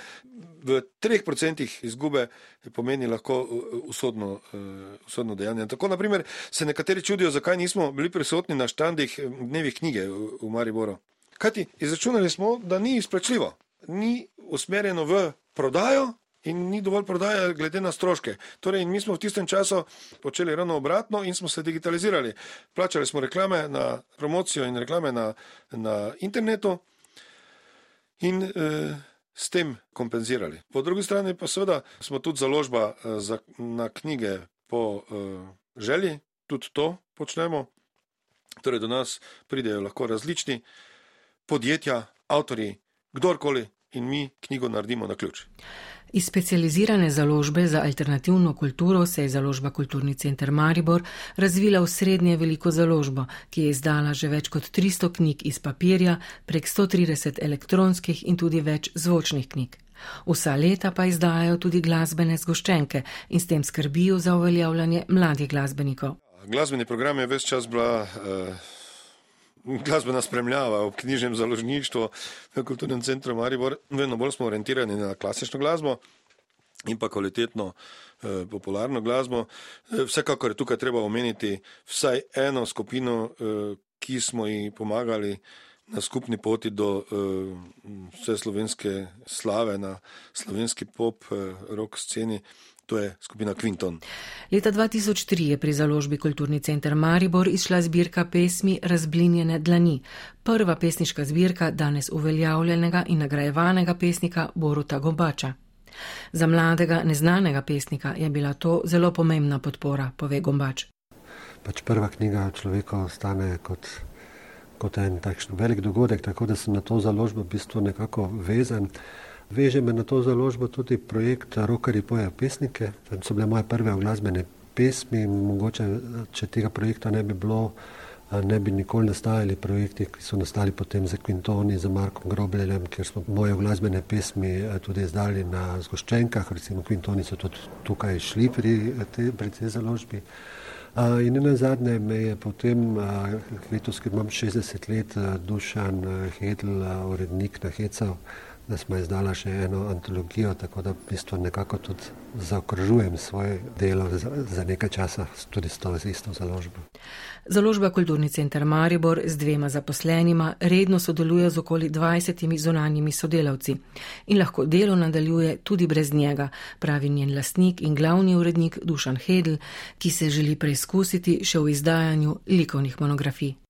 v treh procentih izgube pomeni lahko uh, usodno, uh, usodno dejanje. Tako naprimer se nekateri čudijo, zakaj nismo bili prisotni na štandih eh, dnevih knjige v Mariboru. Kajti izračunali smo, da ni izplačljivo, ni usmerjeno v prodajo in ni dovolj prodaje glede na stroške. Torej, mi smo v tistem času počeli ravno obratno in smo se digitalizirali. Plačali smo reklame na promocijo in reklame na, na internetu in eh, s tem kompenzirali. Po drugi strani pa seveda smo tudi založba eh, za, na knjige po eh, želji, tudi to počnemo. Torej, do nas pridejo lahko različni podjetja, avtori, kdorkoli in mi knjigo naredimo na ključ. Iz specializirane založbe za alternativno kulturo se je založba Kulturni center Maribor razvila v srednje veliko založbo, ki je izdala že več kot 300 knjig iz papirja, prek 130 elektronskih in tudi več zvočnih knjig. Vsa leta pa izdajajo tudi glasbene zgoščenke in s tem skrbijo za uveljavljanje mladih glasbenikov. Glasbeni program je ves čas bila. Uh glasbena spremljava v knjižnem založništvu v kulturnem centru Maribor. Vedno bolj smo orientirani na klasično glasbo in pa kvalitetno eh, popularno glasbo. Eh, vsekakor je tukaj treba omeniti vsaj eno skupino, eh, ki smo ji pomagali na skupni poti do eh, vse slovenske slave na slovenski pop eh, rock sceni. To je skupina Quinton. Leta 2003 je pri založbi Kulturni center Maribor izšla zbirka pesmi Razblinjene dlani. Prva pesniška zbirka danes uveljavljenega in nagrajevanega pesnika Boruta Gobača. Za mladega neznanega pesnika je bila to zelo pomembna podpora, pove Gombač. Pač prva knjiga človeka ostane kot, kot en takšen velik dogodek, tako da sem na to založbo v bistvu nekako vezan. Veže me na to založbo tudi projekt Rokari pojejo pesnike. Tam so bile moje prve glasbene pesmi. Mogoče, če tega projekta ne bi bilo, ne bi nikoli nastajali projekti, ki so nastali potem za Quintoni, za Markom Grobljem, ker smo moje glasbene pesmi tudi izdali na zgoščenkah. Recimo Quintoni so tudi tukaj šli pri, te, tej založbi. In na zadnje me je potem, letos, ker imam 60 let, Dušan Hedl, urednik na Hecav, da smo izdala še eno antologijo, tako da v bistvu nekako tudi zaokrožujem svoje delo za, za nekaj časa, tudi s to isto založbo. Založba Kulturni center Maribor z dvema zaposlenima redno sodeluje z okoli 20 zunanjimi sodelavci in lahko delo nadaljuje tudi brez njega, pravi njen lastnik in glavni urednik Dušan Hedl, ki se želi preizkusiti še v izdajanju likovnih monografij.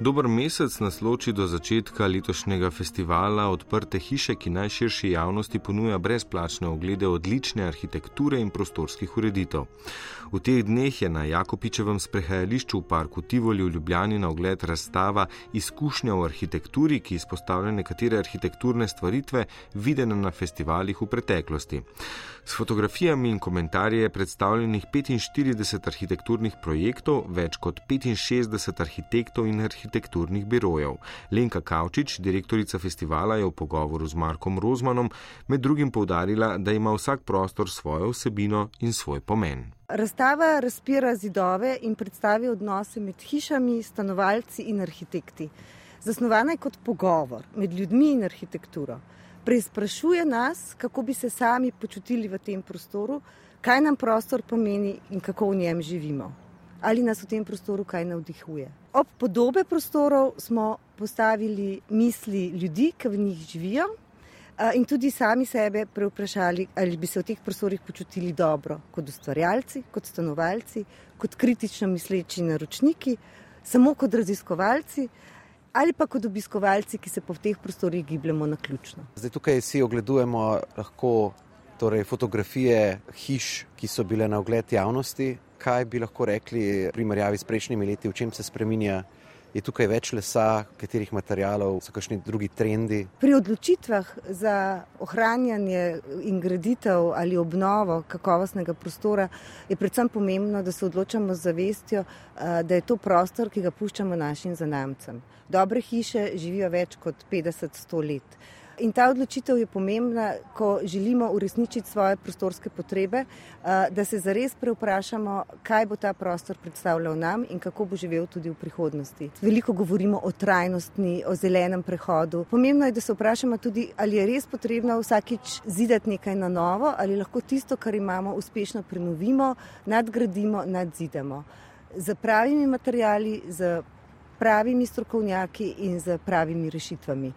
Dober mesec nas loči do začetka letošnjega festivala Odprte hiše, ki najširši javnosti ponuja brezplačne oglede odlične arhitekture in prostorskih ureditev. V teh dneh je na Jakopičevem sprehajališču v parku Tivoli v Ljubljani na ogled razstava Izkušnja v arhitekturi, ki izpostavlja nekatere arhitekturne stvaritve, videne na festivalih v preteklosti. S fotografijami in komentarji je predstavljenih 45 arhitekturnih projektov, več kot 65 arhitektov in arhitekturnih birojev. Lenka Kavčič, direktorica festivala, je v pogovoru z Markom Rozmanom med drugim povdarila, da ima vsak prostor svojo vsebino in svoj pomen. Razstava razpira zidove in predstavi odnose med hišami, stanovalci in arhitekti. Zasnovana je kot pogovor med ljudmi in arhitekturo. Preizprašuje nas, kako bi se sami počutili v tem prostoru, kaj nam prostor pomeni in kako v njem živimo. Ali nas v tem prostoru kaj navdihuje. Ob podobe prostorov smo postavili misli ljudi, ki v njih živijo, in tudi sami sebe preuprašali, ali bi se v teh prostorih počutili dobro, kot ustvarjalci, kot stanovalci, kot kritično misleči naročniki, samo kot raziskovalci. Ali pa kot obiskovalci, ki se po teh prostorih gibljemo na ključno. Zdaj tukaj si ogledujemo lahko torej, fotografije hiš, ki so bile na ogled javnosti. Kaj bi lahko rekli v primerjavi s prejšnjimi leti, v čem se spremenja Je tukaj več lesa, katerih materijalov, so kakšni drugi trendi? Pri odločitvah za ohranjanje in graditev ali obnovo kakovostnega prostora je predvsem pomembno, da se odločamo z zavestjo, da je to prostor, ki ga puščamo našim zanamcem. Dobre hiše živijo več kot 50-100 let. In ta odločitev je pomembna, ko želimo uresničiti svoje prostorske potrebe, eh, da se zares preoprašamo, kaj bo ta prostor predstavljal nam in kako bo živel tudi v prihodnosti. Veliko govorimo o trajnostni, o zelenem prehodu. Pomembno je, da se vprašamo tudi, ali je res potrebno vsakič zidati nekaj na novo, ali lahko tisto, kar imamo, uspešno prenovimo, nadgradimo, nadzidamo. Z pravimi materijali, z pravimi strokovnjaki in z pravimi rešitvami.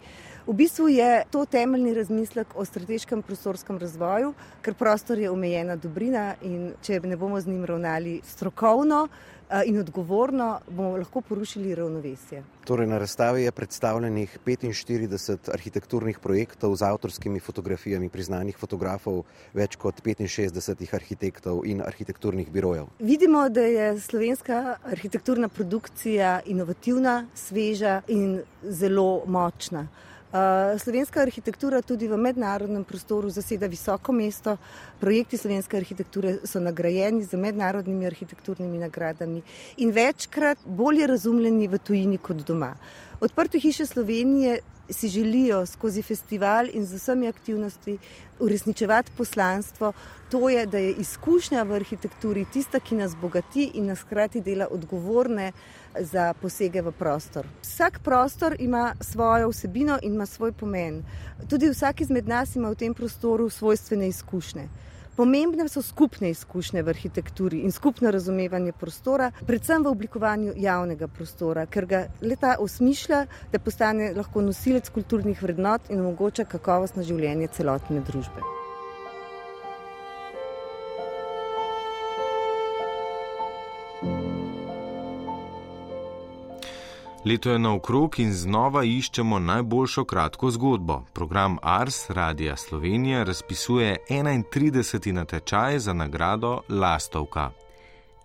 V bistvu je to temeljni razmislek o strateškem prostorskem razvoju, ker prostor je omejena dobrina in če ne bomo z njim ravnali strokovno eh, in odgovorno, bomo lahko porušili ravnovesje. Torej, na razstavi je predstavljenih 45 arhitekturnih projektov z avtorskimi fotografijami priznanih fotografov, več kot 65 arhitektov in arhitekturnih birojev. Vidimo, da je slovenska arhitekturna produkcija inovativna, sveža in zelo močna. Eh, slovenska arhitektura tudi v mednarodnem prostoru zaseda visoko mesto. Projekti slovenske arhitekture so nagrajeni z mednarodnimi arhitekturnimi nagradami in večkrat bolje razumljeni v tujini kot doma. Odprte hiše Slovenije si želijo skozi festival in z vsemi aktivnostmi uresničevati poslanstvo, to je, da je izkušnja v arhitekturi tista, ki nas bogati in nas hkrati dela odgovorne za posege v prostor. Vsak prostor ima svojo vsebino in ima svoj pomen. Tudi vsak izmed nas ima v tem prostoru svojstvene izkušnje. Pomembne so skupne izkušnje v arhitekturi in skupno razumevanje prostora, predvsem v oblikovanju javnega prostora, ker ga leta osmišlja, da postane lahko nosilec kulturnih vrednot in omogoča kakovostno življenje celotne družbe. Leto je naokrog in znova iščemo najboljšo kratko zgodbo. Program Ars Radia Slovenija razpisuje 31. natečaj za nagrado Lastovka.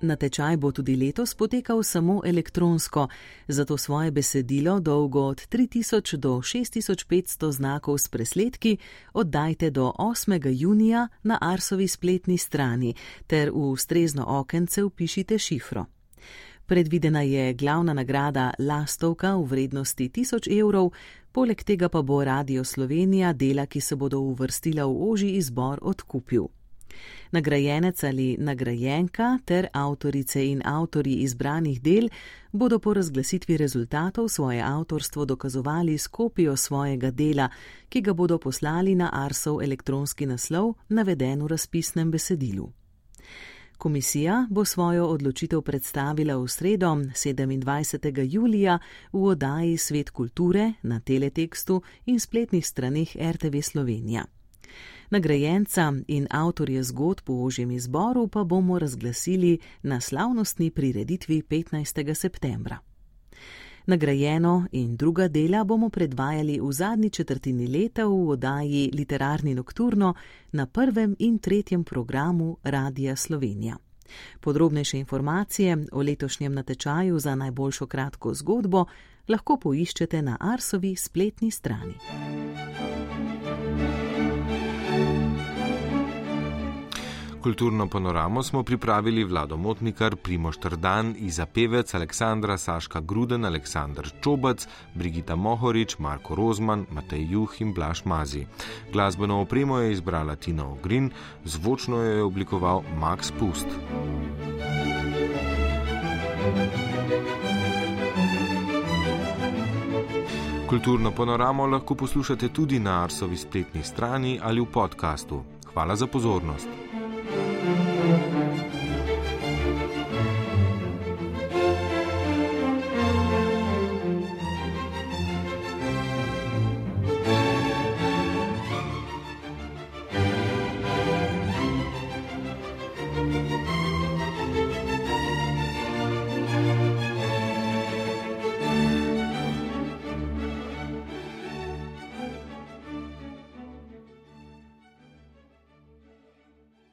Natečaj bo tudi letos potekal samo elektronsko, zato svoje besedilo dolgo od 3000 do 6500 znakov s presledki oddajte do 8. junija na Arsovi spletni strani ter v ustrezno okence upišite šifro. Predvidena je glavna nagrada Lastovka v vrednosti 1000 evrov, poleg tega pa bo Radio Slovenija dela, ki se bodo uvrstila v oži izbor, odkupil. Nagrajenec ali nagrajenka ter avtorice in avtori izbranih del bodo po razglasitvi rezultatov svoje avtorstvo dokazovali s kopijo svojega dela, ki ga bodo poslali na Arsov elektronski naslov, naveden v razpisnem besedilu. Komisija bo svojo odločitev predstavila v sredo 27. julija v oddaji Svet kulture na teletekstu in spletnih straneh RTV Slovenija. Nagrajenca in avtorje zgodb v ožjem izboru pa bomo razglasili na slavnostni prireditvi 15. septembra. Nagrajeno in druga dela bomo predvajali v zadnji četrtini leta v oddaji Literarni nokturno na prvem in tretjem programu Radia Slovenija. Podrobnejše informacije o letošnjem natečaju za najboljšo kratko zgodbo lahko poiščete na Arsovi spletni strani. Kulturno panoramo smo pripravili Vlado Motnikar, Primoš Trdan, Iza Pevec, Aleksandra Saška Gruden, Aleksandr Čobac, Brigita Mohorič, Marko Rozman, Matej Juh in Blaš Mazi. Glasbeno opremo je izbrala Tina Ogrin, zvočno jo je oblikoval Max Pust. Kulturno panoramo lahko poslušate tudi na Arsovi spletni strani ali v podkastu. Hvala za pozornost. Thank you.